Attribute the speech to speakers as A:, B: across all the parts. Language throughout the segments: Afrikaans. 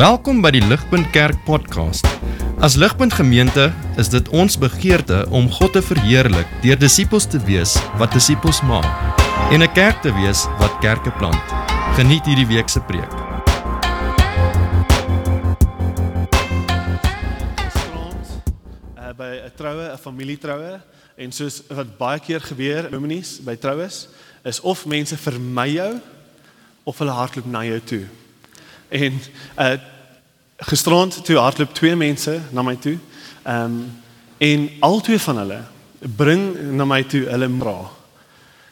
A: Welkom by die Ligpunt Kerk podcast. As Ligpunt Gemeente is dit ons begeerte om God te verheerlik deur disippels te wees wat disippels maak en 'n kerk te wees wat kerke plant. Geniet hierdie week se preek.
B: Gisterand uh, by 'n troue, 'n familietroue en soos wat baie keer gebeur in dominies by troues is of mense vermy jou of hulle hardloop na jou toe. En uh gisterand toe hardloop twee mense na my toe. Ehm um, en albei van hulle bring na my toe hulle vra.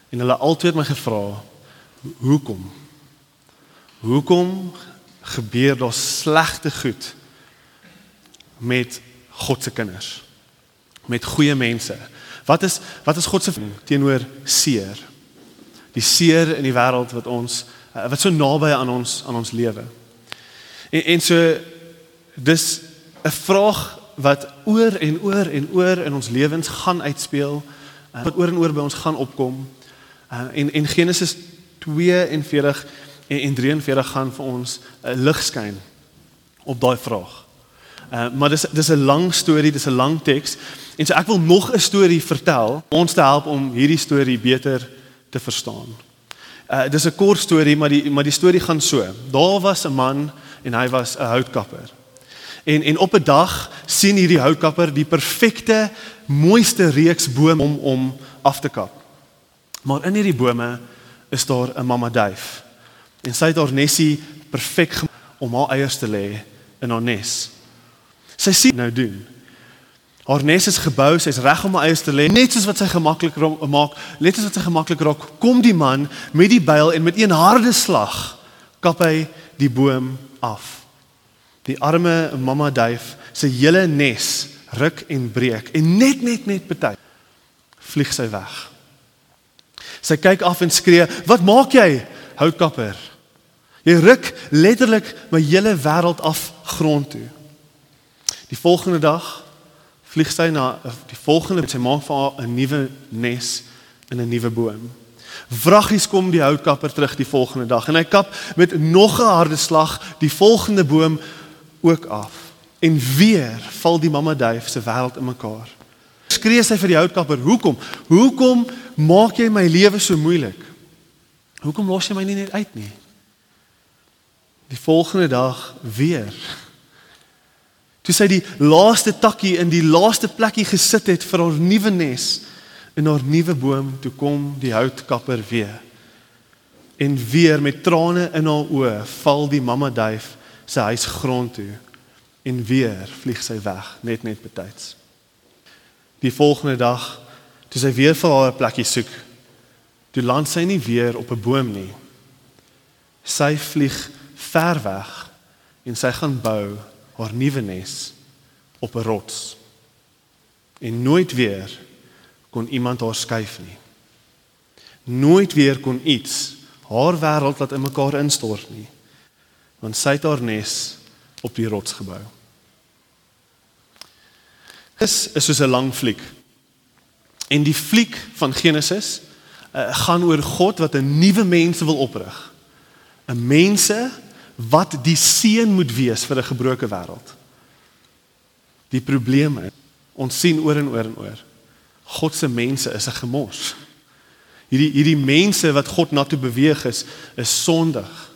B: En hulle albei het my gevra hoekom? Hoekom gebeur daar slegte goed met God se kinders? Met goeie mense. Wat is wat is God se teenoor seer? Die seer in die wêreld wat ons uh, wat so naby aan ons aan ons lewe. En en so dis 'n vraag wat oor en oor en oor in ons lewens gaan uitspeel uh, wat oor en oor by ons gaan opkom. Uh, en en Genesis 42 en, en 43 gaan vir ons 'n uh, lig skyn op daai vraag. Uh, maar dis dis 'n lang storie, dis 'n lang teks. En so ek wil nog 'n storie vertel om ons te help om hierdie storie beter te verstaan. Uh dis 'n kort storie, maar die maar die storie gaan so. Daar was 'n man en hy was 'n houtkapper. En en op 'n dag sien hierdie houtkapper die perfekte mooiste reeks bome om om af te kap. Maar in hierdie bome is daar 'n mamma duif. En sy het haar nesie perfek om haar eiers te lê in haar nes. Sy sien nou doen. Haar nes is gebou, sy's reg om haar eiers te lê, net soos wat sy gemaklik maak, net soos wat sy gemaklik raak, kom die man met die byl en met een harde slag kap hy die boom af. Die arme mamma duif se hele nes ruk en breek en net net net bety vlieg sy weg. Sy kyk af en skree: "Wat maak jy, houtkapper? Jy ruk letterlik my hele wêreld af grond toe." Die volgende dag vlieg sy na die volgende sy maak vir 'n nuwe nes in 'n nuwe boom. Vraggies kom die houtkapper terug die volgende dag en hy kap met nog 'n harde slag die volgende boom ook af. En weer val die mamma duif se wêreld in mekaar. Skree sy vir die houtkapper: "Hoekom? Hoekom maak jy my lewe so moeilik? Hoekom los jy my nie net uit nie?" Die volgende dag weer. Toe sy die laaste takkie in die laaste plekkie gesit het vir haar nuwe nes, in haar nuwe boom toe kom die houtkapper weer. En weer met trane in haar oë val die mamma duif sy huis grond toe en weer vlieg sy weg net net betyds. Die volgende dag toe sy weer vir haar 'n plekkie soek, toe land sy nie weer op 'n boom nie. Sy vlieg ver weg en sy gaan bou haar nuwe nes op 'n rots. En nooit weer kon iemand haar skuif nie. Nooit weer kon iets haar wêreld laat in mekaar instort nie. Want sy het haar nes op die rots gebou. Dis is soos 'n lang fliek. En die fliek van Genesis uh, gaan oor God wat 'n nuwe mense wil oprig. 'n Mense wat die seën moet wees vir 'n gebroke wêreld. Die probleem is ons sien oor en oor en oor God se mense is 'n gemors. Hierdie hierdie mense wat God na toe beweeg is, is sondig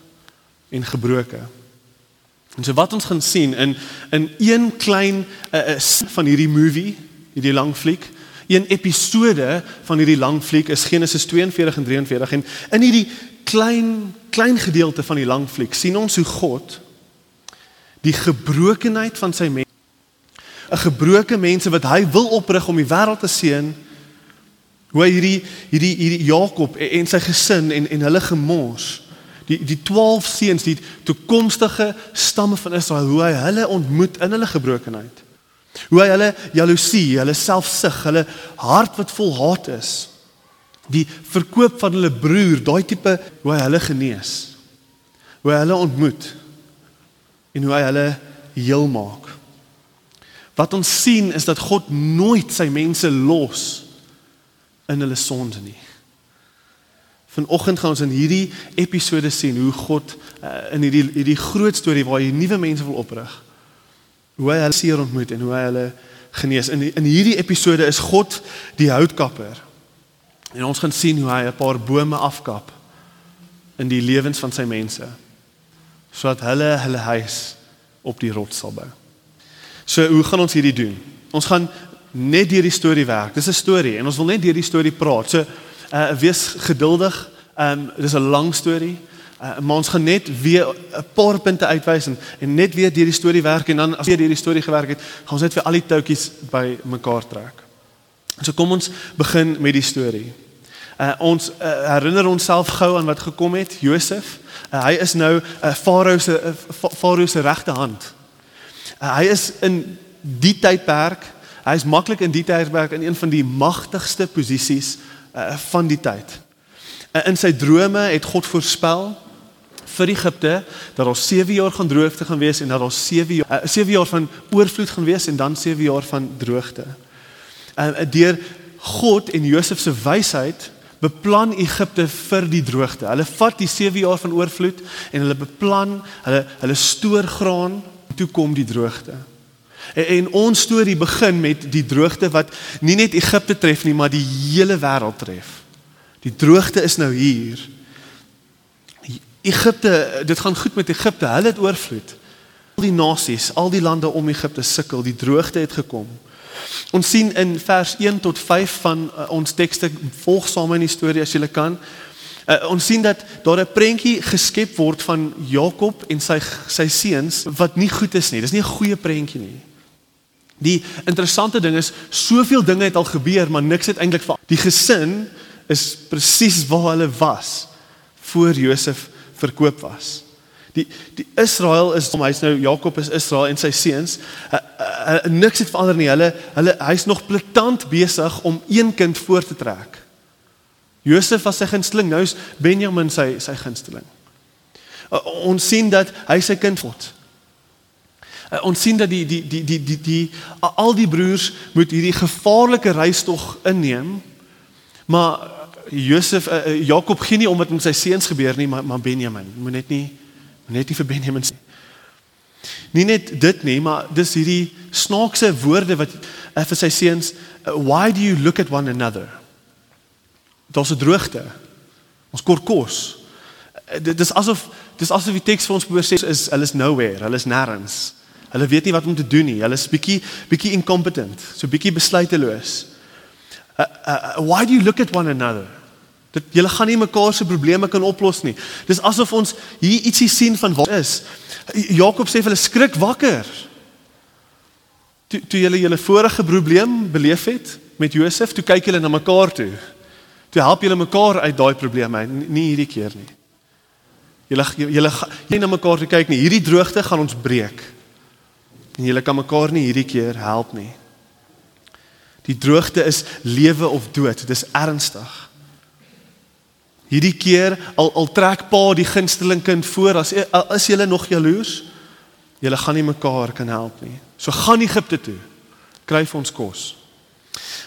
B: en gebroke. En so wat ons gaan sien in in een klein uh, uh, van hierdie movie, hierdie lang fliek, een episode van hierdie lang fliek is Genesis 42 en 43 en in hierdie klein klein gedeelte van die lang fliek sien ons hoe God die gebrokenheid van sy mense 'n gebroke mense wat hy wil oprig om die wêreld te seën. Hoe hierdie hierdie hierdie Jakob en, en sy gesin en en hulle gemors. Die die 12 seuns, die toekomstige stamme van Israel, hoe hy hulle ontmoet in hulle gebrokenheid. Hoe hy hulle jaloesie, hulle selfsug, hulle hart wat vol haat is. Die verkoop van hulle broer, daai tipe hoe hy hulle genees. Hoe hy hulle ontmoet en hoe hy hulle heel maak. Wat ons sien is dat God nooit sy mense los in hulle sonde nie. Vanoggend gaan ons in hierdie episode sien hoe God uh, in hierdie hierdie groot storie waar hy nuwe mense wil oprig. Hoe hy hulle seer ontmoet en hoe hy hulle genees. In in hierdie episode is God die houtkapper. En ons gaan sien hoe hy 'n paar bome afkap in die lewens van sy mense sodat hulle hulle huis op die rots sal bou. So hoe gaan ons hierdie doen? Ons gaan net deur die storie werk. Dis 'n storie en ons wil net deur die storie praat. So uh wees geduldig. Um, dis 'n lang storie. Uh, maar ons gaan net weer 'n paar punte uitwys en, en net weer deur die storie werk en dan as jy deur die storie gewerk het, gaan ons net vir al die toutjies by mekaar trek. So kom ons begin met die storie. Uh, ons uh, herinner onsself gou aan wat gekom het, Josef. Uh, hy is nou 'n uh, Farao se uh, Farao se regte hand. Hy is in die tydperk, hy is maklik in die tydperk in een van die magtigste posisies uh, van die tyd. Uh, in sy drome het God voorspel vir Egipte dat daar 7 jaar gaan droogte gaan wees en dat daar 7 jaar uh, 7 jaar van oorvloed gaan wees en dan 7 jaar van droogte. Uh, deur God en Josef se wysheid beplan Egipte vir die droogte. Hulle vat die 7 jaar van oorvloed en hulle beplan, hulle hulle stoor graan, toe kom die droogte. En, en ons storie begin met die droogte wat nie net Egipte tref nie, maar die hele wêreld tref. Die droogte is nou hier. Egipte, dit gaan goed met Egipte. Hulle het oorvloed. Al die nasies, al die lande om Egipte sukkel. Die droogte het gekom. Ons sien in vers 1 tot 5 van uh, ons tekste volg saam in die storie as jy kan. Uh, ons sien dat daar 'n prentjie geskep word van Jakob en sy sy seuns wat nie goed is nie. Dis nie 'n goeie prentjie nie. Die interessante ding is soveel dinge het al gebeur, maar niks het eintlik vir die gesin is presies waar hulle was voor Josef verkoop was. Die die Israel is hy's nou Jakob is Israel en sy seuns. Uh, uh, uh, niks het verander nie. Hulle hulle hy's nog platant besig om een kind voor te trek. Josef was sy gunsteling, nou is Benjamin sy sy gunsteling. Uh, ons sien dat hy sy kind word. Uh, ons sien dat die die die die die die al die broers moet hierdie gevaarlike reis tog inneem. Maar Josef uh, Jakob gee nie om dit met sy seuns gebeur nie, maar maar Benjamin moet net nie net nie vir Benjamin sê. Nie net dit nie, maar dis hierdie snaakse woorde wat uh, vir sy seuns, uh, why do you look at one another? Daar's 'n droogte. Ons kort kos. Uh, dit is asof dis asof die teks vir ons probeer sê is hulle is nowhere, hulle is nêrens. Hulle weet nie wat om te doen nie. Hulle is bietjie bietjie incompetent, so bietjie besluiteloos. Uh, uh, why do you look at one another? Dit julle gaan nie mekaar se probleme kan oplos nie. Dis asof ons hier ietsie sien van wat is. Jakob sê vir hulle skrik wakker. Toe toe julle julle vorige probleem beleef het met Josef, toe kyk julle na mekaar toe. Toe help julle mekaar uit daai probleme, nie, nie hierdie keer nie. Julle julle jy na mekaar toe kyk nie. Hierdie droogte gaan ons breek. En julle kan mekaar nie hierdie keer help nie. Die droogte is lewe of dood. Dit is ernstig. Hierdie keer al al trek pa die gunsteling kind voor as as julle nog jaloers. Julle gaan nie mekaar kan help nie. So gaan Egipte toe. Kry vir ons kos.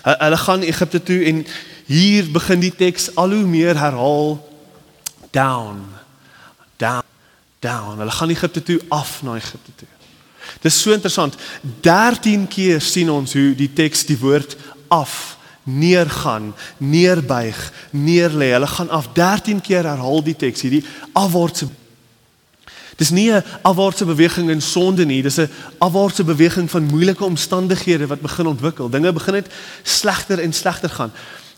B: Hulle gaan Egipte toe en hier begin die teks al hoe meer herhaal down down down. Hulle gaan Egipte toe af na Egipte toe. Dis so interessant. 13 keer sien ons hoe die teks die woord af neergaan, neerbuig, neerlê. Hulle gaan af 13 keer herhaal die teks hierdie afwaartse Dis nie 'n afwaartse beweging in sonde nie, dis 'n afwaartse beweging van moeilike omstandighede wat begin ontwikkel. Dinge begin net slegter en slegter gaan.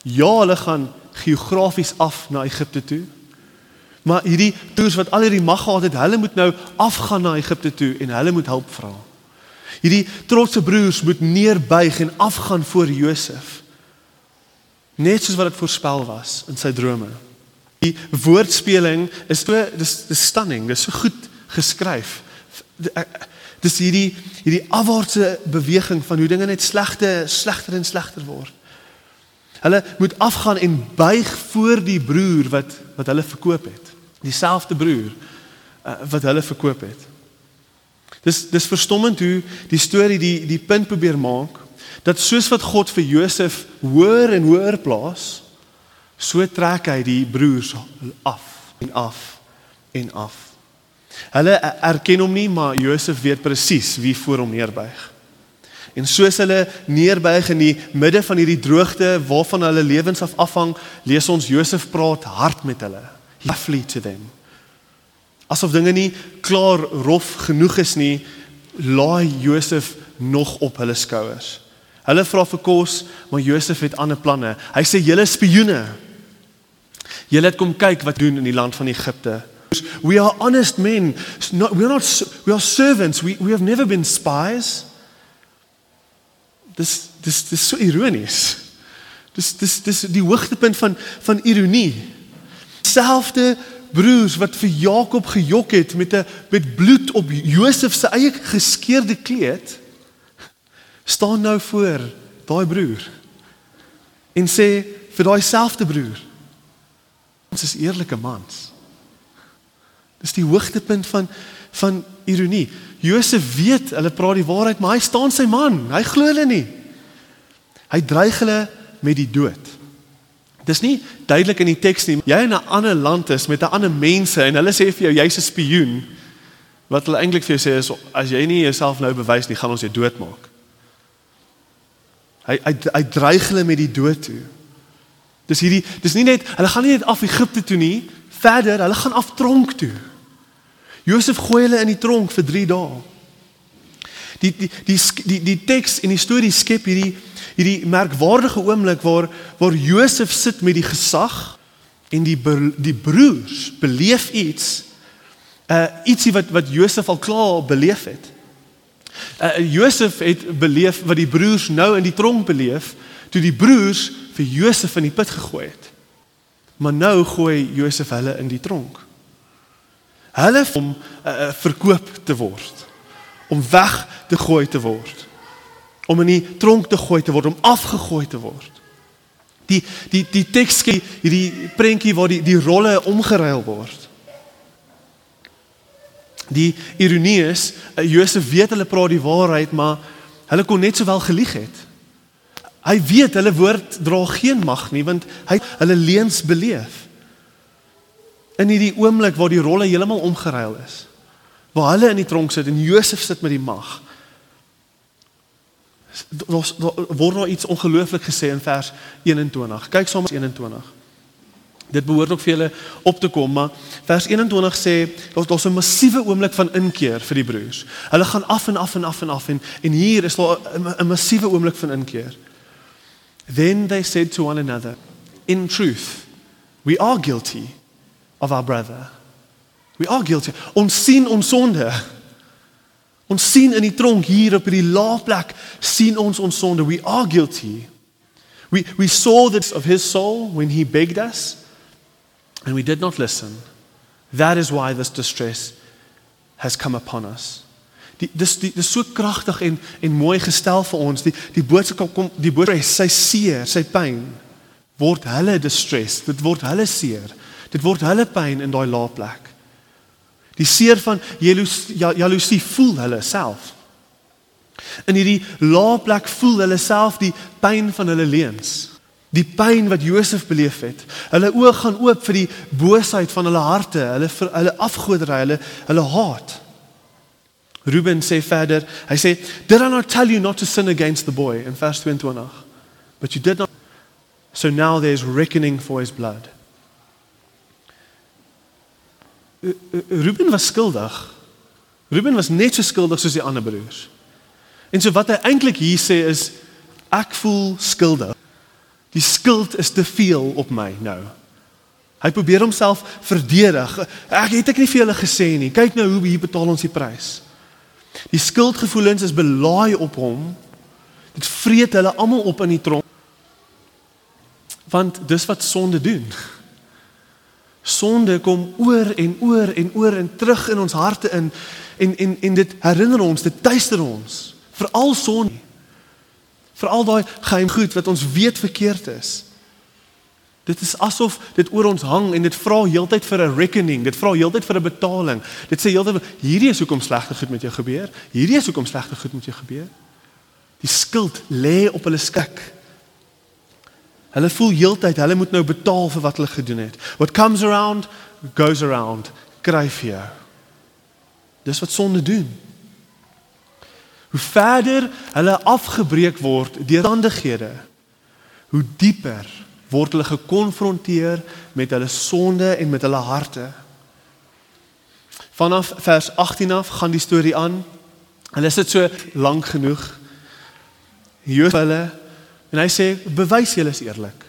B: Ja, hulle gaan geografies af na Egipte toe. Maar hierdie toers wat al hierdie mag gehad het, hulle moet nou afgaan na Egipte toe en hulle moet hulp vra. Hierdie trotse broers moet neerbuig en afgaan voor Josef. Net soos wat dit voorspel was in sy drome. Die woordspeling is so dis dis stunning, dis so goed geskryf. Dis hierdie hierdie afwaartse beweging van hoe dinge net slegter slegter en slegter word. Hulle moet afgaan en buig voor die broer wat wat hulle verkoop het. Dieselfde broer uh, wat hulle verkoop het. Dis dis verstommend hoe die storie die die punt probeer maak dat soos wat God vir Josef hoër en hoër plaas, So trek hy die broers af en af en af. Hulle erken hom nie, maar Josef weet presies wie voor hom neerbuig. En soos hulle neerbuig in die midde van hierdie droogte waarvan hulle lewens af afhang, lees ons Josef praat hard met hulle. He flee to them. Asof dinge nie klaar rof genoeg is nie, laai Josef nog op hulle skouers. Hulle vra vir kos, maar Josef het ander planne. Hy sê julle spioene. Julle het kom kyk wat doen in die land van Egipte. We are honest men. We are not we are servants. We we have never been spies. Dis dis dis so ironies. Dis dis dis die hoogtepunt van van ironie. Selfde broers wat vir Jakob gejok het met 'n met bloed op Josef se eie geskeurde kleed staan nou voor daai broer en sê vir daai selfde broer ons is eerlike mans. Dis die hoogtepunt van van ironie. Josef weet hulle praat die waarheid, maar hy staan sy man. Hy glo hulle nie. Hy dreig hulle met die dood. Dis nie duidelik in die teks nie. Jy in 'n ander land is met 'n ander mense en hulle sê vir jou jy's 'n spioen. Wat hulle eintlik vir jou sê is as jy nie jouself nou bewys nie, gaan ons jou doodmaak. Hy hy hy dreig hulle met die dood toe. Dis hierdie dis nie net hulle gaan nie net af Egipte toe nie, verder, hulle gaan af tronk toe. Josef gooi hulle in die tronk vir 3 dae. Die die die die die teks en die storie skep hierdie hierdie merkwaardige oomblik waar waar Josef sit met die gesag en die die broers beleef iets uh ietsie wat wat Josef al klaar beleef het. Uh, Josef het beleef wat die broers nou in die tronk beleef toe die broers vir Josef in die put gegooi het. Maar nou gooi Josef hulle in die tronk. Hulle om uh, verkoop te word, om weg te gooi te word, om in die tronk te gooi te word, om afgegooi te word. Die die die teks hierdie prentjie waar die die rolle omgeruil word. Die ironie is, uh, Josef weet hulle praat die waarheid, maar hulle kon net sowel gelieg het. Hy weet hulle woord dra geen mag nie want hy hulle leuns beleef. In hierdie oomblik waar die rolle heeltemal omgeruil is. Waar hulle in die tronk sit en Josef sit met die mag. Daar word daar iets ongelooflik gesê in vers 21. Kyk met 21. Dit behoort ook vir julle op te kom, maar vers 21 sê daar's daar's 'n massiewe oomblik van inkeer vir die broers. Hulle gaan af en af en af en af en en hier is daar 'n massiewe oomblik van inkeer. Then they said to one another, in truth, we are guilty of our brother. We are guilty. Ons sien ons sonde. Ons sien in die tronk hier op hierdie lae plek sien ons ons sonde. We are guilty. We we saw this of his soul when he begged us and we did not listen. That is why this distress has come upon us. Die dis die dis so kragtig en en mooi gestel vir ons. Die die boodskap kom die boodskap sy seer, sy pyn word hulle distress. Dit word hulle seer. Dit word hulle pyn in daai lae plek. Die seer van jaloesie jaloesie voel hulle self. In hierdie lae plek voel hulle self die pyn van hulle leuns. Die pyn wat Josef beleef het. Hulle oë gaan oop vir die boosheid van hulle harte, hulle hulle afgoderry, hulle hulle haat. Ruben sê verder, hy sê, "Did I not tell you not to sin against the boy?" in vers 22. But you did not. So now there's reckoning for his blood. Ruben was skuldig. Ruben was net so skuldig soos die ander broers. En so wat hy eintlik hier sê is ek voel skuldig. Die skuld is te veel op my nou. Hy probeer homself verdedig. Ek het ek nie vir julle gesê nie. Kyk nou hoe hier betaal ons die prys. Die skuldgevoelens is belaai op hom. Dit vreet hulle almal op in die tronk. Want dis wat sonde doen. Sonde kom oor en oor en oor en terug in ons harte in en en en dit herinner ons, dit tuister ons. Veral sonde. Veral daai geheim goed wat ons weet verkeerd is. Dit is asof dit oor ons hang en dit vra heeltyd vir 'n reckoning, dit vra heeltyd vir 'n betaling. Dit sê heeltyd hierdie is hoekom slegte goed met jou gebeur. Hierdie is hoekom slegte goed met jou gebeur. Die skuld lê op hulle skik. Hulle voel heeltyd hulle moet nou betaal vir wat hulle gedoen het. What comes around goes around. Kry vir jou. Dis wat sonde doen. Hoe verder hulle afgebreek word deur omstandighede, hoe dieper word hulle gekonfronteer met hulle sonde en met hulle harte. Vanaf vers 18 af gaan die storie aan. Hulle sit so lank genoeg. Hier hulle en hy sê bewys julle is eerlik.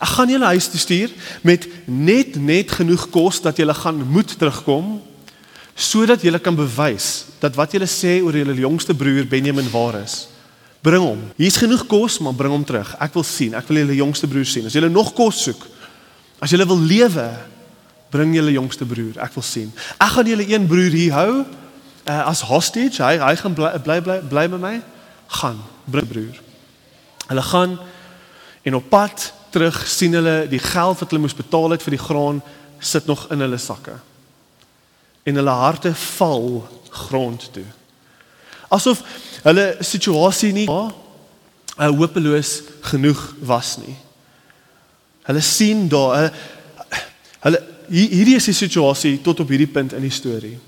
B: Ek gaan julle huis toe stuur met net net genoeg kos dat julle gaan moet terugkom sodat julle kan bewys dat wat julle sê oor julle jongste broer Benjamin waar is. Bring hom. Hier's genoeg kos, maar bring hom terug. Ek wil sien. Ek wil julle jongste broer sien. As julle nog kos soek, as julle wil lewe, bring julle jongste broer. Ek wil sien. Ek gaan julle een broer hier hou uh, as hostage. Hy hy gaan bly bly bly, bly by my. Gaan, bring broer. Hulle gaan en op pad terug sien hulle die geld wat hulle moes betaal het vir die graan sit nog in hulle sakke. En hulle harte val grond toe. Asof hulle situasie nie uh, hopeloos genoeg was nie. Hulle sien daar hulle, hulle hierdie is die situasie tot op hierdie punt in die storie.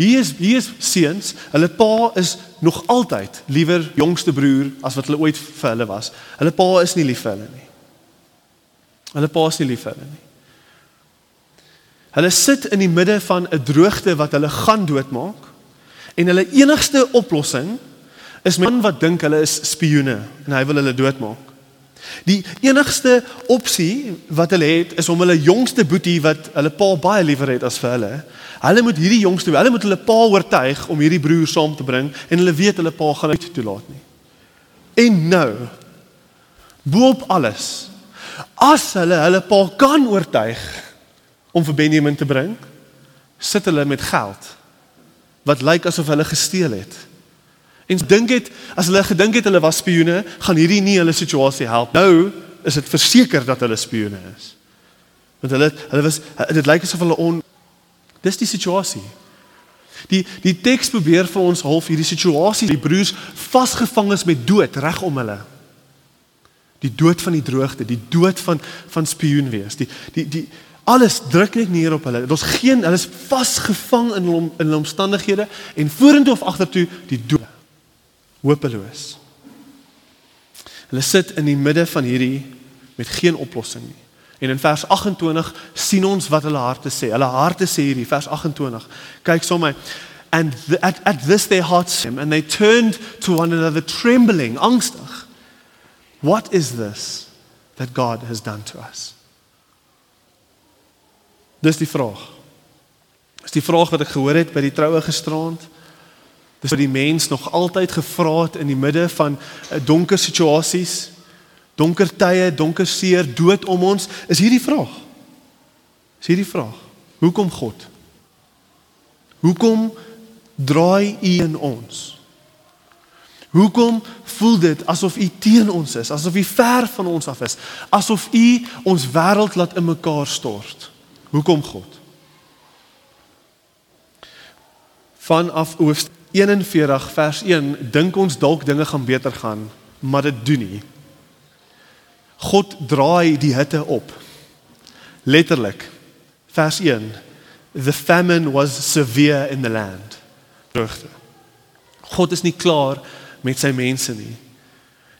B: Hier is hier is seuns, hulle pa is nog altyd liewer jongste broer as wat hulle ooit vir hulle was. Hulle pa is nie lief vir hulle nie. Hulle pa is nie lief vir hulle nie. Hulle sit in die midde van 'n droogte wat hulle gaan doodmaak en hulle enigste oplossing is 'n man wat dink hulle is spioene en hy wil hulle doodmaak. Die enigste opsie wat hulle het is om hulle jongste boetie wat hulle pa baie liever het as vir hulle. Hulle moet hierdie jongste, hulle moet hulle pa oortuig om hierdie broer saam te bring en hulle weet hulle pa gaan dit toelaat nie. En nou boop alles. As hulle hulle pa kan oortuig om vir Benjamin te bring, sit hulle met geld wat lyk asof hulle gesteel het. En dink dit as hulle gedink het hulle was spioene, gaan hierdie nie hulle situasie help. Nou is dit verseker dat hulle spioene is. Want hulle hulle was dit lyk asof hulle on Dis die situasie. Die die teks probeer vir ons half hierdie situasie, die broers vasgevang is met dood reg om hulle. Die dood van die droogte, die dood van van spioen wees. Die die die alles druk net neer op hulle. Daar's geen hulle is vasgevang in hom in hulle omstandighede en vorentoe of agtertoe die dood hopeloos. Hulle sit in die midde van hierdie met geen oplossing nie. En in vers 28 sien ons wat hulle harte sê. Hulle harte sê hierdie vers 28. Kyk sommer and the, at at this their hearts and they turned to one another trembling angstig. What is this that God has done to us? Dis die vraag. Dis die vraag wat ek gehoor het by die troue gisteraand. Dis wat die mens nog altyd gevra het in die midde van eh, donker situasies, donker tye, donker seer, dood om ons, is hierdie vraag. Is hierdie vraag. Hoekom God? Hoekom draai U in ons? Hoekom voel dit asof U teen ons is, asof U ver van ons af is, asof U ons wêreld laat in mekaar stort? Hoekom God? Vanaf hoofstuk 41 vers 1 dink ons dalk dinge gaan beter gaan, maar dit doen nie. God draai die hitte op. Letterlik. Vers 1. The famine was severe in the land. Droogte. God is nie klaar met sy mense nie.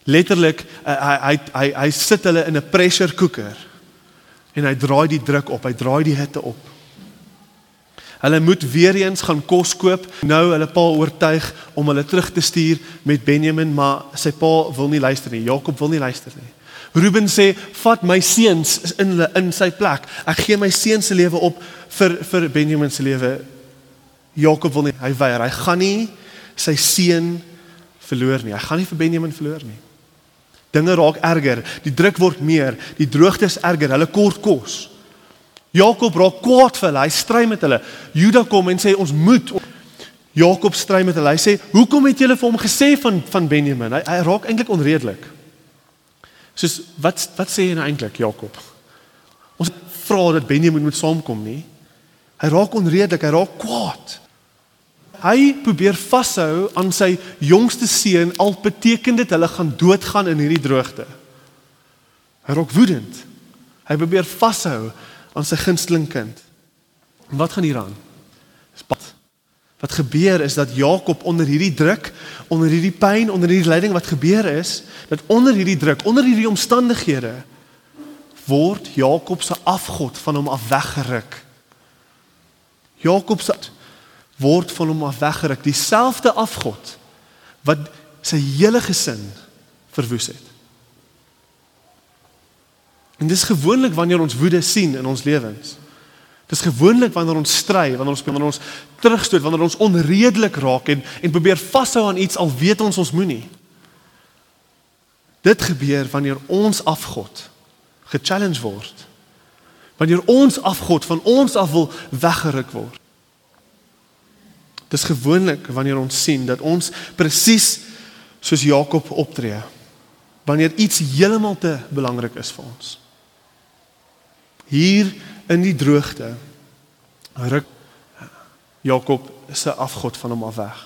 B: Letterlik uh, hy hy hy hy sit hulle in 'n pressure cooker en hy draai die druk op, hy draai die hitte op. Hulle moet weer eens gaan kos koop. Nou hulle pa oortuig om hulle terug te stuur met Benjamin, maar sy pa wil nie luister nie. Jakob wil nie luister nie. Ruben sê, "Vat my seuns in hulle in sy plek. Ek gee my seuns se lewe op vir vir Benjamin se lewe." Jakob wil nie. Hy weier. Hy gaan nie sy seun verloor nie. Hy gaan nie vir Benjamin verloor nie. Dinge raak erger. Die druk word meer. Die droogte is erger. Hulle kort kos. Jakob raak kwaad vir hulle. Hy stry met hulle. Juda kom en sê ons moet Jakob stry met hulle. Hy sê, "Hoekom het julle vir hom gesê van van Benjamin?" Hy, hy raak eintlik onredelik. Soos wat wat sê jy nou eintlik, Jakob? Ons vra dat Benjamin moet saamkom nie. Hy raak onredelik, hy raak kwaad. Hy probeer vashou aan sy jongste seun al beteken dit hulle gaan doodgaan in hierdie droogte. Hy raak woedend. Hy probeer vashou aan sy gunsteling kind. En wat gaan hier aan? Dis pad. Wat gebeur is dat Jakob onder hierdie druk, onder hierdie pyn, onder hierdie lyding wat gebeur is, dat onder hierdie druk, onder hierdie omstandighede word Jakob se afgod van hom af weggeruk. Jakob se word van hom af weggeruk, dieselfde afgod wat sy hele gesin verwoes het. En dis gewoonlik wanneer ons woede sien in ons lewens. Dis gewoonlik wanneer ons stry, wanneer ons wanneer ons terugstoot, wanneer ons onredelik raak en en probeer vashou aan iets al weet ons ons moenie. Dit gebeur wanneer ons afgod gechallenge word. Wanneer ons afgod van ons af wil weggeruk word. Dis gewoonlik wanneer ons sien dat ons presies soos Jakob optree. Wanneer iets heeltemal te belangrik is vir ons. Hier in die droogte ruk Jakob se afgod van hom af weg.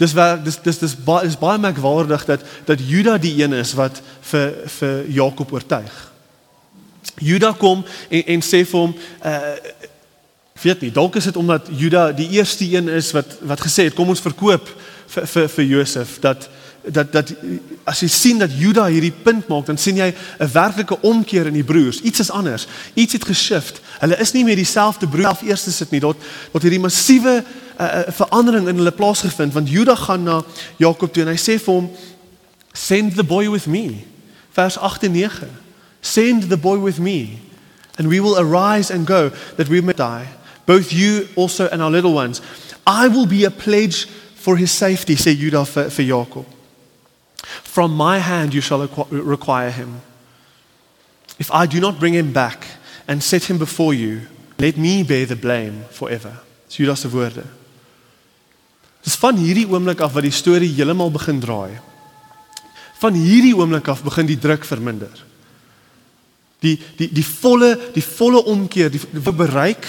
B: Dis waar dis dis dis baie is baie merkwaardig dat dat Juda die een is wat vir vir Jakob oortuig. Juda kom en en sê vir hom uh weet nie dalk is dit omdat Juda die eerste een is wat wat gesê het kom ons verkoop vir vir vir Josef dat dat dat as jy sien dat Juda hierdie punt maak dan sien jy 'n werklike omkeer in die broers. Iets is anders. Iets het geshift. Hulle is nie meer dieselfde broer af eers sit nie. Tot tot hierdie massiewe uh, verandering in hulle plaasgevind. Want Juda gaan na Jakob toe en hy sê vir hom send the boy with me. Vers 8 en 9 send the boy with me and we will arise and go that we may die. Both you also and our little ones. I will be a pledge for his safety sê Juda vir, vir Jakob from my hand you shall require him if i do not bring him back and set him before you let me bear the blame forever Juda se woorde Dis van hierdie oomblik af wat die storie heeltemal begin draai. Van hierdie oomblik af begin die druk verminder. Die die die volle die volle omkeer, die, die bereik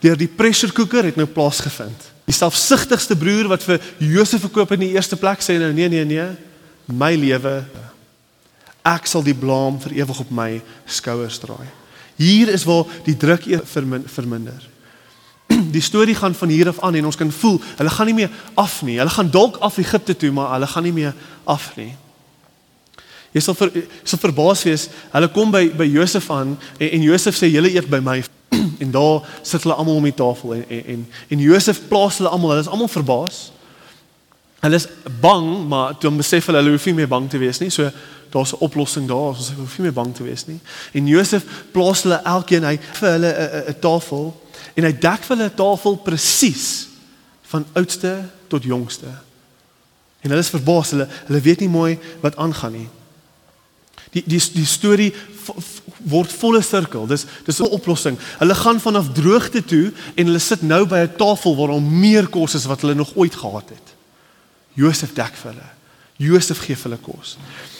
B: deur die pressure cooker het nou plaasgevind. Die selfsugtigste broer wat vir Josef verkoop in die eerste plek sê nou nee nee nee, my lewe ek sal die blame vir ewig op my skouers draai. Hier is waar die druk e- verminder die storie gaan van hier af aan en ons kan voel hulle gaan nie meer af nie. Hulle gaan dalk af Egipte toe, maar hulle gaan nie meer af nie. Jy sal ver, sal verbaas wees. Hulle kom by by Josef aan en, en Josef sê julle eet by my en daar sit hulle almal om die tafel en en en, en Josef plaas hulle almal. Hulle is almal verbaas. Hulle is bang, maar toe besef hulle hulle hoef nie meer bang te wees nie. So daar's 'n oplossing daar. Ons hoef nie meer bang te wees nie. En Josef plaas hulle elkeen hy vir hulle 'n tafel en hy dek vir hulle 'n tafel presies van oudste tot jongste. En hulle is verbaas, hulle hulle weet nie mooi wat aangaan nie. Die die die storie word volle sirkel. Dis dis 'n oplossing. Hulle gaan vanaf droogte toe en hulle sit nou by 'n tafel waar daar meer kos is wat hulle nog ooit gehad het. Josef dek vir hulle. Josef gee vir hulle kos.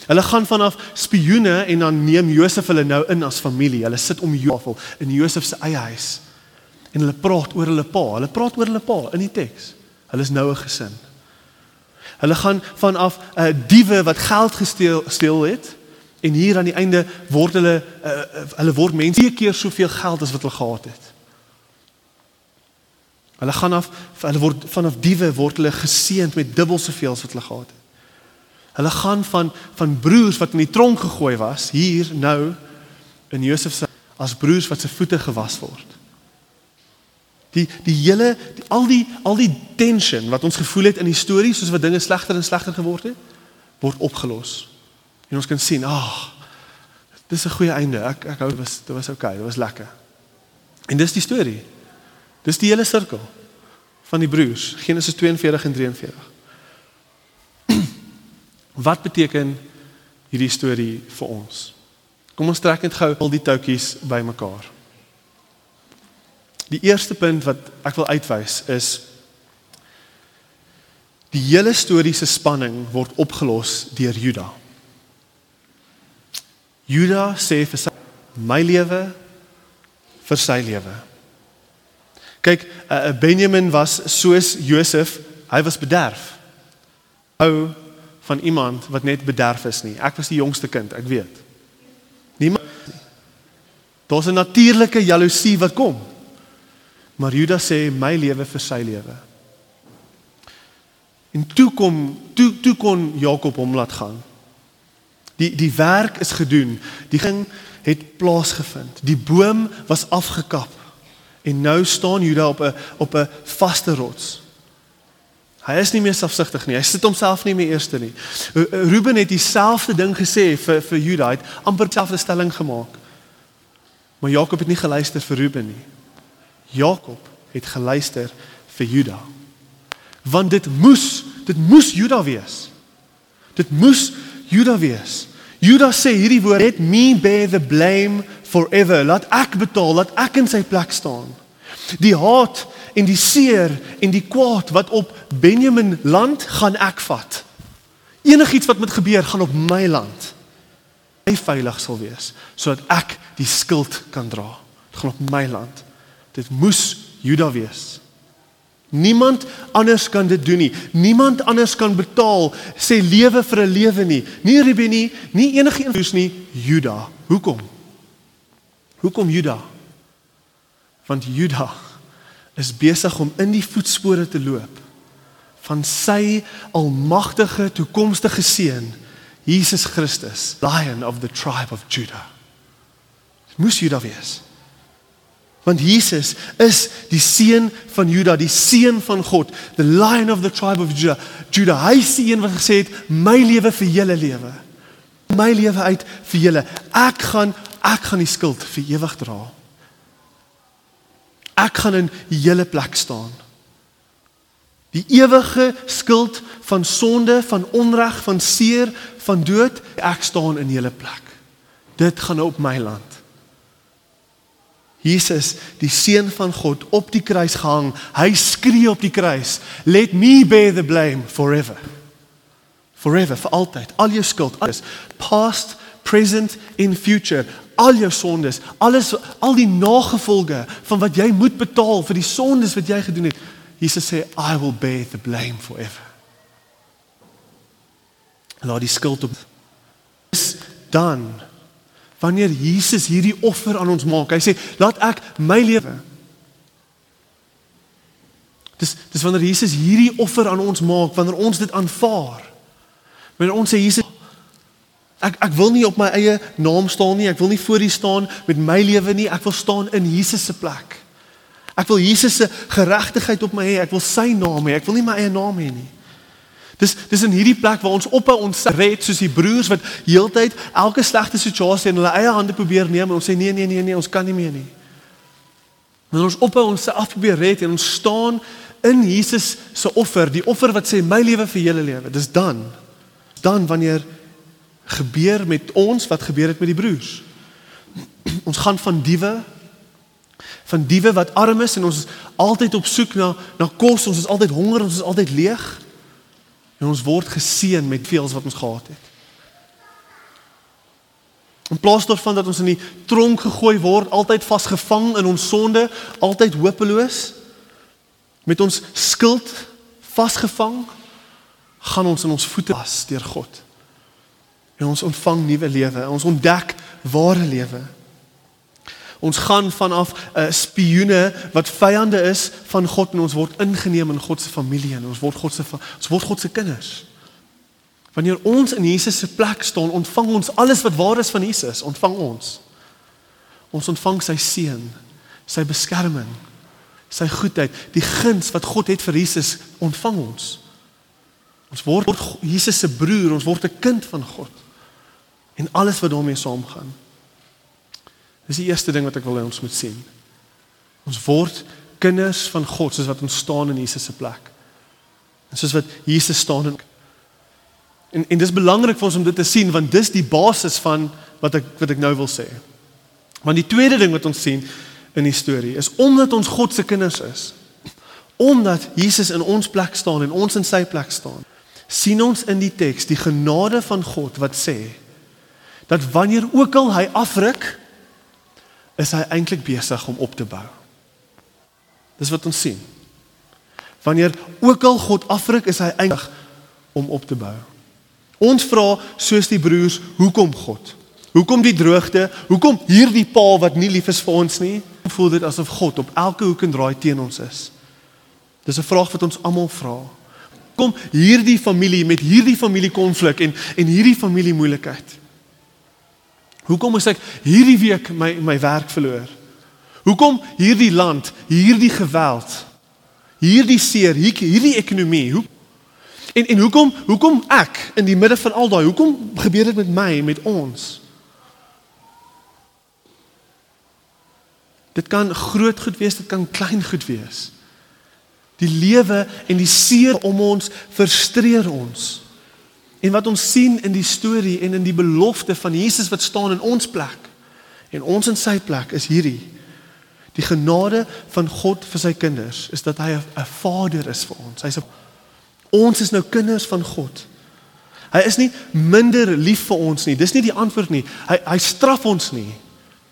B: Hulle gaan vanaf spioene en dan neem Josef hulle nou in as familie. Hulle sit om tafel in Josef se eie huis en hulle praat oor hulle pa. Hulle praat oor hulle pa in die teks. Hulle is nou 'n gesin. Hulle gaan vanaf 'n uh, diewe wat geld gesteel steel het en hier aan die einde word hulle uh, hulle word mense twee keer soveel geld as wat hulle gehad het. Hulle gaan af hulle word vanaf diewe word hulle geseënd met dubbel soveel as wat hulle gehad het. Hulle gaan van van broers wat in die tronk gegooi was hier nou in Josef se as broers wat se voete gewas word. Die die hele die, al die al die tension wat ons gevoel het in die storie soos wat dinge slegter en slegter geword het, word opgelos. En ons kan sien, ag, oh, dis 'n goeie einde. Ek ek hou was dit was okay, dit was lekker. En dis die storie. Dis die hele sirkel van die broers, Genesis 42 en 43. wat beteken hierdie storie vir ons? Kom ons trek net gou al die toutjies bymekaar. Die eerste punt wat ek wil uitwys is die hele storie se spanning word opgelos deur Juda. Juda sê vir sy my lewe vir sy lewe. Kyk, uh, Benjamin was soos Josef, hy was bederf. Ou van iemand wat net bederf is nie. Ek was die jongste kind, ek weet. Niemand Daar's 'n natuurlike jaloesie wat kom. Maar Judas sê my lewe vir sy lewe. En toe kom toe toe kon Jakob hom laat gaan. Die die werk is gedoen. Die ging het plaasgevind. Die boom was afgekap. En nou staan Juda op 'n op 'n vaste rots. Hy is nie meer selfsugtig nie. Hy sit homself nie meer eerste nie. Ruben het dieselfde ding gesê vir vir Juda. Hy het amper dieselfde stelling gemaak. Maar Jakob het nie geluister vir Ruben nie. Jakob het geluister vir Juda. Want dit moes, dit moes Juda wees. Dit moes Juda wees. Juda sê hierdie woord, "Let me bear the blame forever." Laat ek betaal, laat ek in sy plek staan. Die haat en die seer en die kwaad wat op Benjamin land gaan ek vat. Enigiets wat moet gebeur gaan op my land. Hy veilig sal wees sodat ek die skuld kan dra. Dit gaan op my land. Dit moes Juda wees. Niemand anders kan dit doen nie. Niemand anders kan betaal sê lewe vir 'n lewe nie. Nie Ruben nie, nie enige een hoes nie, Juda. Hoekom? Hoekom Juda? Want Juda is besig om in die voetspore te loop van sy almagtige toekomstige seun, Jesus Christus, Lion of the tribe of Judah. Moes Juda wees. Want Jesus is die seun van Juda, die seun van God, the lion of the tribe of Judah. Judah, hy is die een wat gesê het, "My lewe vir julle lewe. My lewe uit vir julle. Ek gaan ek gaan die skuld vir ewig dra. Ek gaan in julle plek staan." Die ewige skuld van sonde, van onreg, van seer, van dood, ek staan in julle plek. Dit gaan op my land. Jesus, die seun van God op die kruis gehang. Hy skree op die kruis, "Let me bear the blame forever." Forever, vir altyd. Al jou skuld, alles past, present and future, al jou sondes, alles al die nagevolge van wat jy moet betaal vir die sondes wat jy gedoen het. Jesus sê, "I will bear the blame forever." Laat die skuld op is dan wanneer Jesus hierdie offer aan ons maak. Hy sê, "Laat ek my lewe." Dis dis wanneer Jesus hierdie offer aan ons maak, wanneer ons dit aanvaar. Wanneer ons sê Jesus ek ek wil nie op my eie naam staan nie. Ek wil nie voor U staan met my lewe nie. Ek wil staan in Jesus se plek. Ek wil Jesus se geregtigheid op my hê. Ek wil sy naam hê. Ek wil nie my eie naam hê nie. Dis dis in hierdie plek waar ons ophou ons red soos die broers wat heeltyd elke slegte situasie in hulle eie hande probeer neem en ons sê nee nee nee nee ons kan nie meer nie. Wanneer ons ophou ons se af probeer red en ons staan in Jesus se offer, die offer wat sê my lewe vir julle lewe. Dis dan dan wanneer gebeur met ons wat gebeur het met die broers. Ons gaan van diewe van diewe wat arm is en ons is altyd op soek na na kos, ons is altyd honger, ons is altyd leeg En ons word geseën met veels wat ons gehad het. In plaas daarvan dat ons in die tronk gegooi word, altyd vasgevang in ons sonde, altyd hopeloos met ons skuld vasgevang, gaan ons in ons voete was deur God. En ons ontvang nuwe lewe, ons ontdek ware lewe. Ons gaan vanaf 'n uh, eh, spioene wat vyande is van God en ons word ingeneem in God se familie en ons word God se ons word God se kinders. Wanneer ons in Jesus se plek staan, ontvang ons alles wat waar is van Jesus, ontvang ons. Ons ontvang sy seën, sy beskerming, sy goedheid, die guns wat God het vir Jesus, ontvang ons. Ons word Jesus se broer, ons word 'n kind van God. En alles wat daarmee saamgaan. Dis die eerste ding wat ek wil hê ons moet sien. Ons word kinders van God soos wat ons staan in Jesus se plek. En soos wat Jesus staan in En en dis belangrik vir ons om dit te sien want dis die basis van wat ek wat ek nou wil sê. Want die tweede ding wat ons sien in die storie is omdat ons God se kinders is. Omdat Jesus in ons plek staan en ons in sy plek staan. sien ons in die teks die genade van God wat sê dat wanneer ook al hy afruk is hy eintlik besig om op te bou. Dis wat ons sien. Wanneer ook al God afruk, is hy eintlik om op te bou. Ons vra soos die broers, hoekom God? Hoekom die droogte? Hoekom hierdie pa wat nie lief is vir ons nie? Voel dit asof God op elke hoek en draai teen ons is? Dis 'n vraag wat ons almal vra. Kom hierdie familie met hierdie familie konflik en en hierdie familie moeilikheid. Hoekom is ek hierdie week my my werk verloor? Hoekom hierdie land, hierdie geweld, hierdie seer, hierdie ekonomie? Hoe En en hoekom hoekom ek in die midde van al daai, hoekom gebeur dit met my, met ons? Dit kan groot goed wees, dit kan klein goed wees. Die lewe en die seer om ons frustreer ons. En wat ons sien in die storie en in die belofte van Jesus wat staan in ons plek en ons in sy plek is hierdie. Die genade van God vir sy kinders is dat hy 'n vader is vir ons. Hy's ons is nou kinders van God. Hy is nie minder lief vir ons nie. Dis nie die antwoord nie. Hy hy straf ons nie.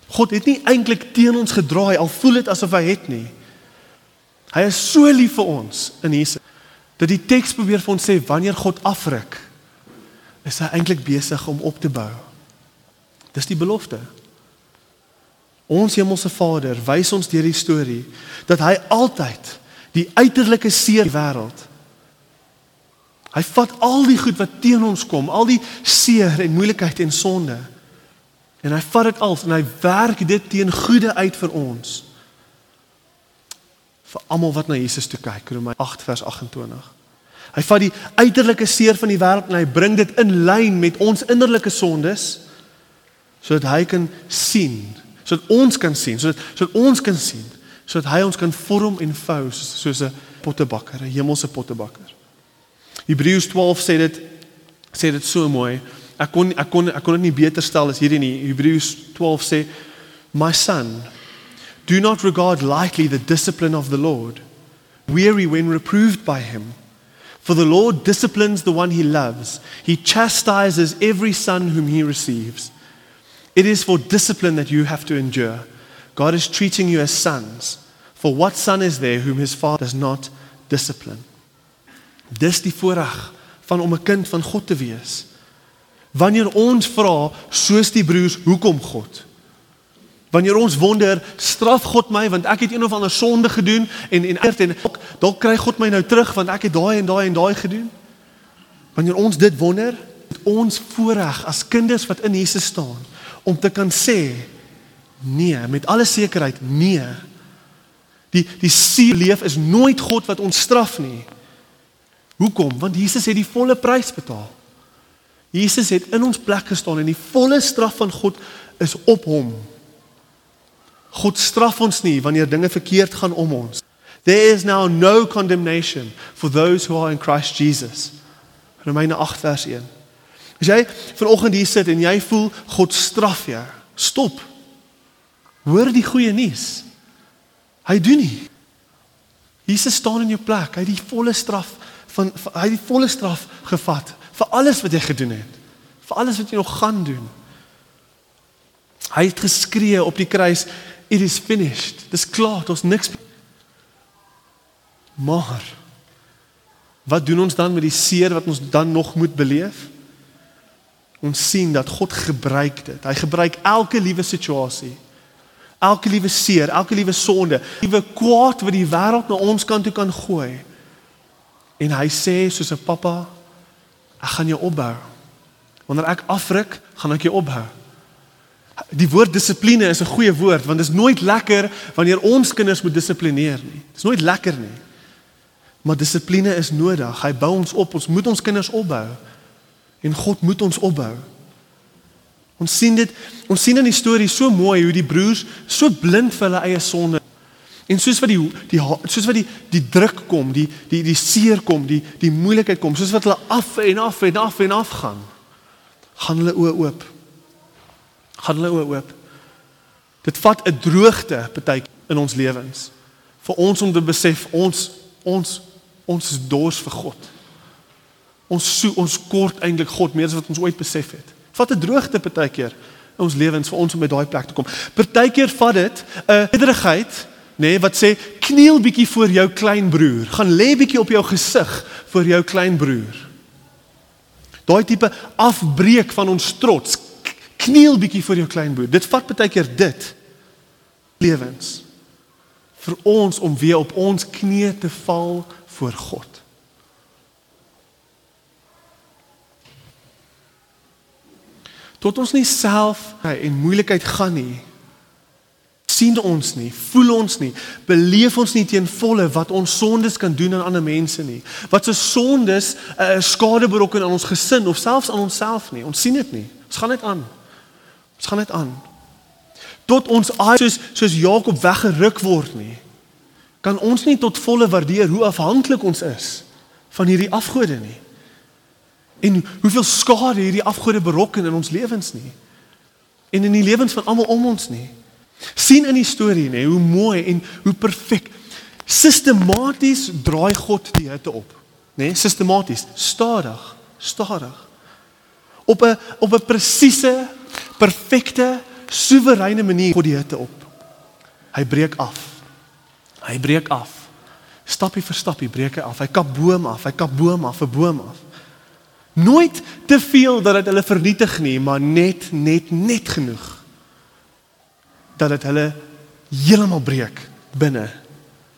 B: God het nie eintlik teen ons gedraai al voel dit asof hy het nie. Hy is so lief vir ons in Jesus dat die teks probeer vir ons sê wanneer God afruk is hy eintlik besig om op te bou. Dis die belofte. Ons hemelse Vader wys ons deur die storie dat hy altyd die uiterlike seer wêreld Hy vat al die goed wat teen ons kom, al die seer en moeilikheid en sonde en hy vat dit al en hy werk dit teen goeie uit vir ons vir almal wat na Jesus toe kyk. Romeine 8 vers 28. Hy vat die uiterlike seer van die wêreld en hy bring dit in lyn met ons innerlike sondes sodat hy kan sien, sodat ons kan sien, sodat sodat ons kan sien, sodat hy ons kan vorm en vou soos 'n pottebakker, 'n hemelse pottebakker. Hebreërs 12 sê dit sê dit so mooi. Ek kon ek kon ek kon dit nie beter stel as hierdie nie. Hebreërs 12 sê My son Do not regard lightly the discipline of the Lord, weary when reproved by him. For the Lord disciplines the one he loves, he chastises every son whom he receives. It is for discipline that you have to endure. God is treating you as sons. For what son is there whom his father does not discipline? Dis die voorreg van om 'n kind van God te wees. Wanneer ons vra soos die broers, hoekom God? Wanneer ons wonder, straf God my want ek het een of ander sonde gedoen en en eers en dalk kry God my nou terug want ek het daai en daai en daai gedoen. Wanneer ons dit wonder, ons voorreg as kinders wat in Jesus staan om te kan sê nee, met alle sekerheid nee. Die die siel leef is nooit God wat ons straf nie. Hoekom? Want Jesus het die volle prys betaal. Jesus het in ons plek gestaan en die volle straf van God is op hom. God straf ons nie wanneer dinge verkeerd gaan om ons. There is now no condemnation for those who are in Christ Jesus. Romeine 8 vers 1. As jy vanoggend hier sit en jy voel God straf jou, stop. Hoor die goeie nuus. Hy doen nie. Jesus staan in jou plek. Hy het die volle straf van, hy het die volle straf gevat vir alles wat jy gedoen het. Vir alles wat jy nog gaan doen. Hy het geskree op die kruis it is finished. Dis klaar, ons niks Maar wat doen ons dan met die seer wat ons dan nog moet beleef? Ons sien dat God gebruik dit. Hy gebruik elke liewe situasie. Elke liewe seer, elke liewe sonde, liewe kwaad wat die wêreld na ons kant toe kan gooi. En hy sê soos 'n pappa, ek gaan jou opbou. Wanneer ek afruk, gaan ek jou opbou. Die woord dissipline is 'n goeie woord want dit is nooit lekker wanneer ons kinders moet dissiplineer nie. Dit is nooit lekker nie. Maar dissipline is nodig. Hy bou ons op. Ons moet ons kinders opbou. En God moet ons opbou. Ons sien dit, ons sien in die storie so mooi hoe die broers so blind vir hulle eie sonde en soos wat die die soos wat die die druk kom, die die die seer kom, die die moeilikheid kom, soos wat hulle af en af en af en af gaan, gaan hulle oë oop gaan hulle oop. Dit vat 'n droogte partyk in ons lewens vir ons om te besef ons ons ons is dors vir God. Ons so ons kort eintlik God meer as wat ons ooit besef het. Vat 'n droogte partykeer in ons lewens vir ons om by daai plek te kom. Partykeer vat dit 'n nederigheid, nê, nee, wat sê kniel bietjie voor jou klein broer. Gaan lê bietjie op jou gesig vir jou klein broer. Daai tipe afbreek van ons trots, Kniel bietjie voor jou kleinboer. Dit vat baie keer dit lewens vir ons om weer op ons knieë te val voor God. Tot ons nie self in moeilikheid gaan nie, sien ons nie, voel ons nie, beleef ons nie teen volle wat ons sondes kan doen aan ander mense nie. Wat se sondes 'n uh, eh, skade berokken aan ons gesin of selfs aan onsself nie. Ons sien dit nie. Ons gaan net aan. Ons gaan net aan. Tot ons soos soos Jakob weggeruk word nie. Kan ons nie tot volle waardeer hoe afhanklik ons is van hierdie afgode nie. En hoeveel skade hierdie afgode berokken in ons lewens nie. En in die lewens van almal om ons nie sien in die storie nê hoe mooi en hoe perfek sistematies draai God die hitte op nê sistematies stadig stadig op 'n op 'n presiese perfekte soewereine manier God die hitte op. Hy breek af. Hy breek af. Stappie vir stappie breek hy af. Hy kap boom af hy kap boom af 'n boom af. Nooit te veel dat dit hulle vernietig nie maar net net net genoeg dat dit hulle heeltemal breek binne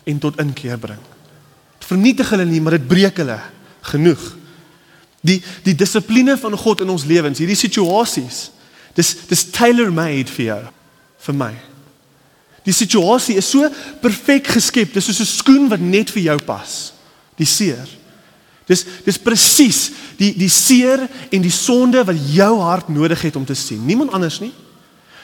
B: en tot inkeer bring. Dit vernietig hulle nie, maar dit breek hulle genoeg. Die die dissipline van God in ons lewens, hierdie situasies, dis dis tailor-made vir jou, vir my. Die situasie is so perfek geskep, dis soos 'n skoen wat net vir jou pas. Die seer. Dis dis presies die die seer en die sonde wat jou hart nodig het om te sien. Niemand anders nie.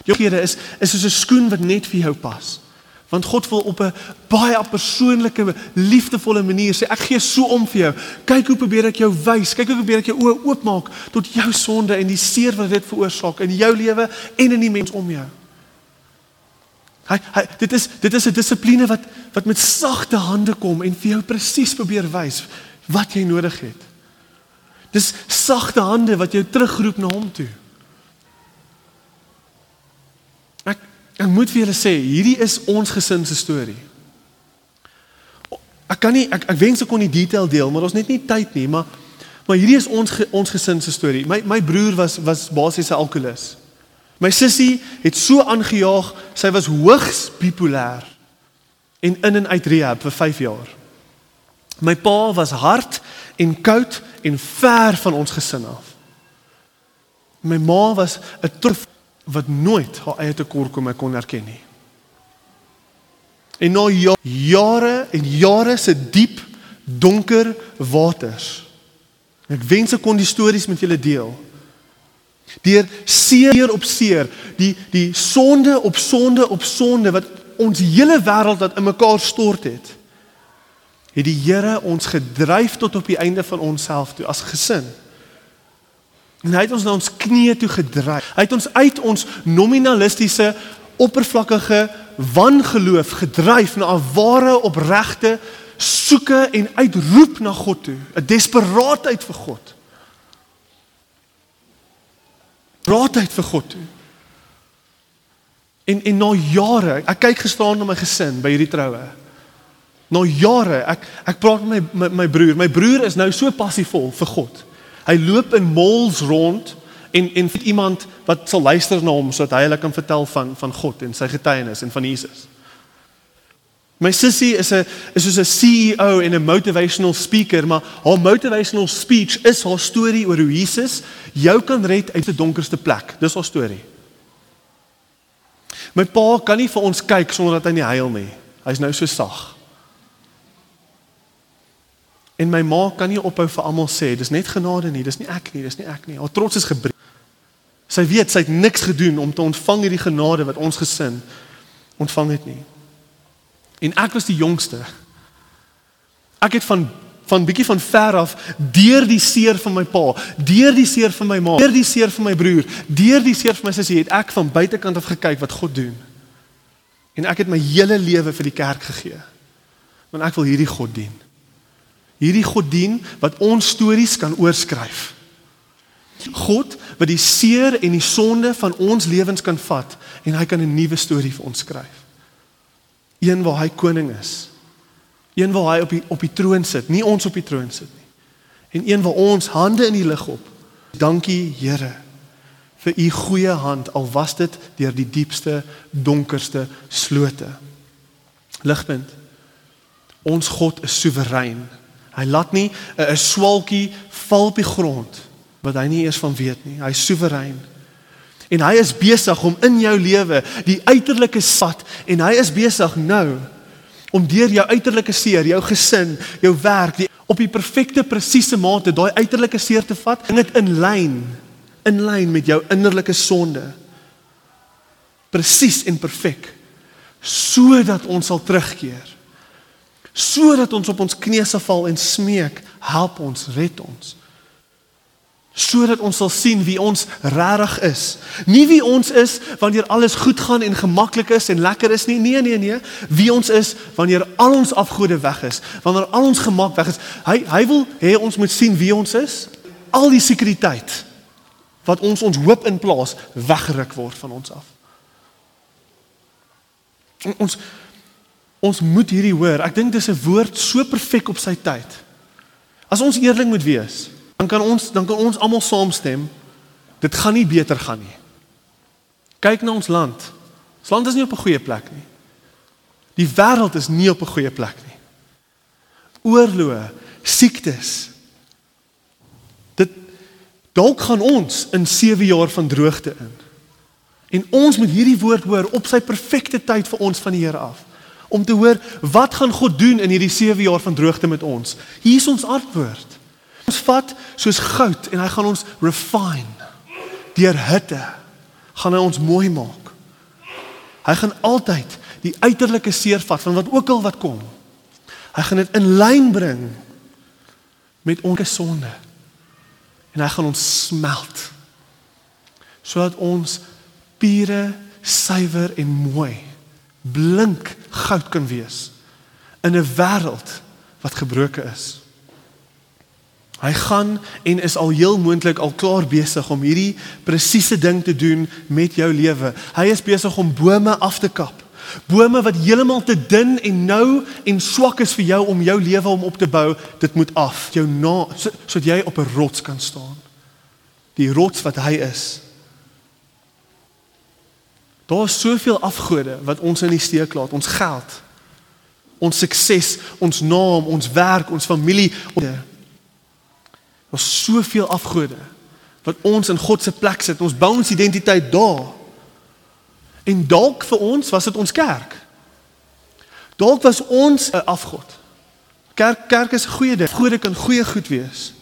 B: Jou Here is is soos 'n skoen wat net vir jou pas. Want God wil op 'n baie persoonlike, liefdevolle manier sê ek gee so om vir jou. Kyk hoe probeer ek jou wys. Kyk hoe probeer ek jou oë oopmaak tot jou sonde en die seer wat dit veroorsaak in jou lewe en in die mens om jou. Hy, hy dit is dit is 'n dissipline wat wat met sagte hande kom en vir jou presies probeer wys wat jy nodig het. Dis sagte hande wat jou terugroep na hom toe. Ek moet vir julle sê, hierdie is ons gesin se storie. Ek kan nie ek ek wens ek kon die detail deel, maar ons net nie tyd nie, maar maar hierdie is ons ons gesin se storie. My my broer was was basies 'n alkolikus. My sussie het so aangejaag, sy was hoogs bipolêr en in en uit rehab vir 5 jaar. My pa was hard en koud en ver van ons gesin af. My ma was 'n troef wat nooit haar eie tekortkominge kon erken nie. En na ja, jare en jare se diep donker waters. Ek wens ek kon die stories met julle deel. Deur seer op seer, die die sonde op sonde op sonde wat ons hele wêreld wat in mekaar stort het. Het die Here ons gedryf tot op die einde van onsself toe as gesin. En hy het ons na ons knieë toe gedryf. Hy het ons uit ons nominalistiese, oppervlakkige wangeloof gedryf na 'n ware, opregte soeke en uitroep na God toe, 'n desperaatheid vir God. Raadheid vir God toe. En en na jare, ek kyk gestaan na my gesin by hierdie troue. Na jare, ek ek praat met my my, my broer. My broer is nou so passievol vir God. Hy loop in malls rond en en vir iemand wat sal luister na hom sodat hy hulle kan vertel van van God en sy getuienis en van Jesus. My sussie is 'n is soos 'n CEO en 'n motivational speaker, maar haar motivational speech is haar storie oor hoe Jesus jou kan red uit 'n donkerste plek. Dis haar storie. My pa kan nie vir ons kyk sonder dat hy nie huil nie. Hy's nou so sag. En my ma kan nie ophou vir almal sê dis net genade nie, dis nie ek nie, dis nie ek nie. Haar trots is gebreek. Sy weet sy het niks gedoen om te ontvang hierdie genade wat ons gesin ontvang het nie. En ek was die jongste. Ek het van van bietjie van ver af deur die seer van my pa, deur die seer van my ma, deur die seer van my broer, deur die seer van my sussie het ek van buitekant af gekyk wat God doen. En ek het my hele lewe vir die kerk gegee. Want ek wil hierdie God dien hierdie God dien wat ons stories kan oorskryf. God wat die seer en die sonde van ons lewens kan vat en hy kan 'n nuwe storie vir ons skryf. Een waar hy koning is. Een waar hy op die op die troon sit, nie ons op die troon sit nie. En een waar ons hande in die lug op. Dankie Here. vir u goeie hand al was dit deur die diepste donkerste slote. Ligpunt. Ons God is soewerein. Hy laat nie 'n swalkie val op die grond wat hy nie eers van weet nie. Hy is soewerein. En hy is besig om in jou lewe die uiterlike sat en hy is besig nou om deur jou uiterlike seer, jou gesin, jou werk, die, op die perfekte presiese mate daai uiterlike seer te vat en dit in lyn in lyn met jou innerlike sonde. Presies en perfek sodat ons sal terugkeer. Sodat ons op ons knieë sal val en smeek, help ons, red ons sodat ons sal sien wie ons regtig is. Nie wie ons is wanneer alles goed gaan en gemaklik is en lekker is nie. Nee, nee, nee. Wie ons is wanneer al ons afgode weg is, wanneer al ons gemak weg is. Hy hy wil hê ons moet sien wie ons is. Al die sekuriteit wat ons ons hoop in plaas weggeruk word van ons af. Ons ons moet hierdie hoor. Ek dink dis 'n woord so perfek op sy tyd. As ons eerlik moet wees, dan kan ons dan kan ons almal saamstem dit gaan nie beter gaan nie. Kyk na ons land. Ons land is nie op 'n goeie plek nie. Die wêreld is nie op 'n goeie plek nie. Oorloë, siektes. Dit dalk gaan ons in 7 jaar van droogte in. En ons moet hierdie woord hoor op sy perfekte tyd vir ons van die Here af. Om te hoor wat gaan God doen in hierdie 7 jaar van droogte met ons. Hier is ons antwoord. Ons vat soos goud en hy gaan ons refine deur hitte gaan hy ons mooi maak. Hy gaan altyd die uiterlike seer vat van wat ook al wat kom. Hy gaan dit in lyn bring met ons sonde. En hy gaan ons smelt sodat ons pure, suiwer en mooi blink goud kan wees in 'n wêreld wat gebroken is. Hy gaan en is al heel moontlik al klaar besig om hierdie presiese ding te doen met jou lewe. Hy is besig om bome af te kap. Bome wat heeltemal te dun en nou en swak is vir jou om jou lewe om op te bou, dit moet af. Jou na sodat so jy op 'n rots kan staan. Die rots wat hy is. Daar is soveel afgode wat ons in die steek laat, ons geld, ons sukses, ons naam, ons werk, ons familie. Daar's soveel afgode wat ons in God se plek sit. Ons bou ons identiteit daar. En dalk vir ons was dit ons kerk. Dalk was ons 'n afgod. Kerk kerk is 'n goeie ding. Gode kan goeie goed wees.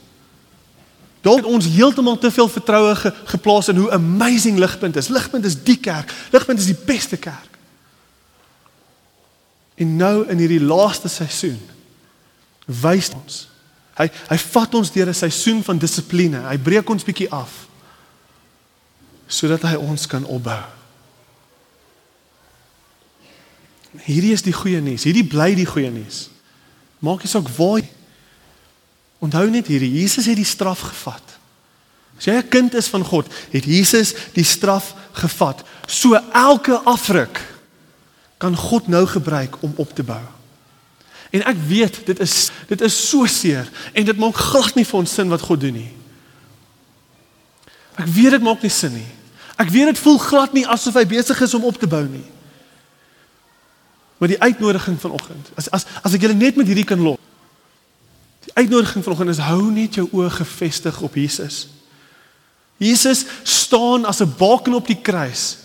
B: Dalk het ons heeltemal te veel vertroue ge, geplaas in hoe amazing ligpunt is. Ligpunt is die kerk. Ligpunt is die beste kerk. En nou in hierdie laaste seisoen wys ons Hy hy vat ons deur 'n seisoen van dissipline. Hy breek ons bietjie af sodat hy ons kan opbou. Hierdie is die goeie nuus. Hierdie bly die goeie nuus. Maak nie saak waar Onthou net hierdie, Jesus het die straf gevat. As jy 'n kind is van God, het Jesus die straf gevat. So elke afruk kan God nou gebruik om op te bou. En ek weet dit is dit is so seer en dit maak glad nie vir ons sin wat God doen nie. Ek weet dit maak nie sin nie. Ek weet dit voel glad nie asof hy besig is om op te bou nie. Maar die uitnodiging vanoggend, as as as ek julle net met hierdie kan los. Uitnodiging vanoggend is hou net jou oë gefestig op Jesus. Jesus staan as 'n baken op die kruis.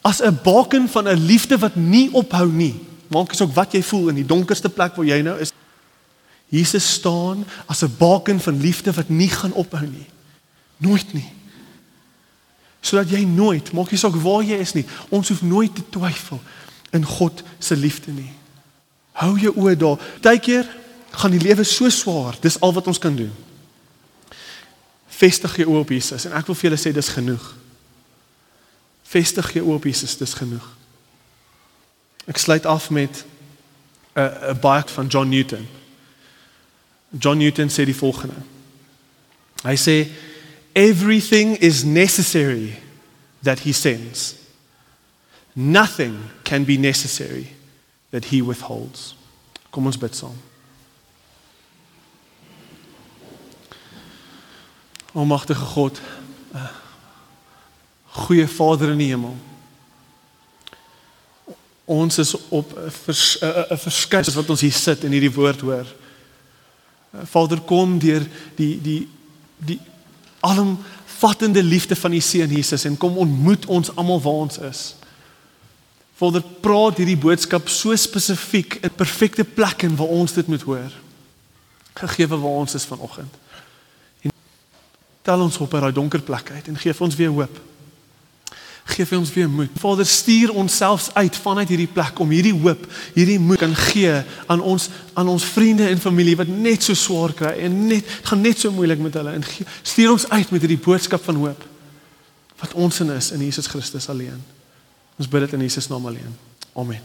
B: As 'n baken van 'n liefde wat nie ophou nie. Maak asook wat jy voel in die donkerste plek waar jy nou is. Jesus staan as 'n baken van liefde wat nie gaan ophou nie. Nooit nie. Sodat jy nooit, maak nie saak waar jy is nie, ons hoef nooit te twyfel in God se liefde nie. Hou jou oë daar. Partykeer gaan die lewe so swaar, dis al wat ons kan doen. Vestig jou oë op Jesus en ek wil vir julle sê dis genoeg. Vestig jou oë op Jesus, dis genoeg. Ek sluit af met 'n 'n baie van John Newton. John Newton sê die volgende. Hy sê everything is necessary that he sends. Nothing can be necessary that he withholds. Kom ons bid saam. Almagtige God, uh, goeie Vader in die hemel. Ons is op 'n vers, 'n verskyn wat ons hier sit en hierdie woord hoor. Vader kom deur die die die alomvattende liefde van die Seun Jesus en kom ontmoet ons almal waar ons is. Vader praat hierdie boodskap so spesifiek in perfekte plek en waar ons dit moet hoor. Gegee waar ons is vanoggend. Tel ons op uit daai donker plek uit en gee vir ons weer hoop gee vir ons weer moed. Vader, stuur ons selfs uit vanuit hierdie plek om hierdie hoop, hierdie moed kan gee aan ons aan ons vriende en familie wat net so swaar kry en net gaan net so moeilik met hulle en gee, stuur ons uit met hierdie boodskap van hoop wat ons in is in Jesus Christus alleen. Ons bid dit in Jesus naam alleen. Amen.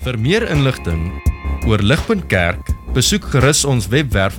A: Vir meer inligting oor Ligpunt Kerk, besoek gerus ons webwerf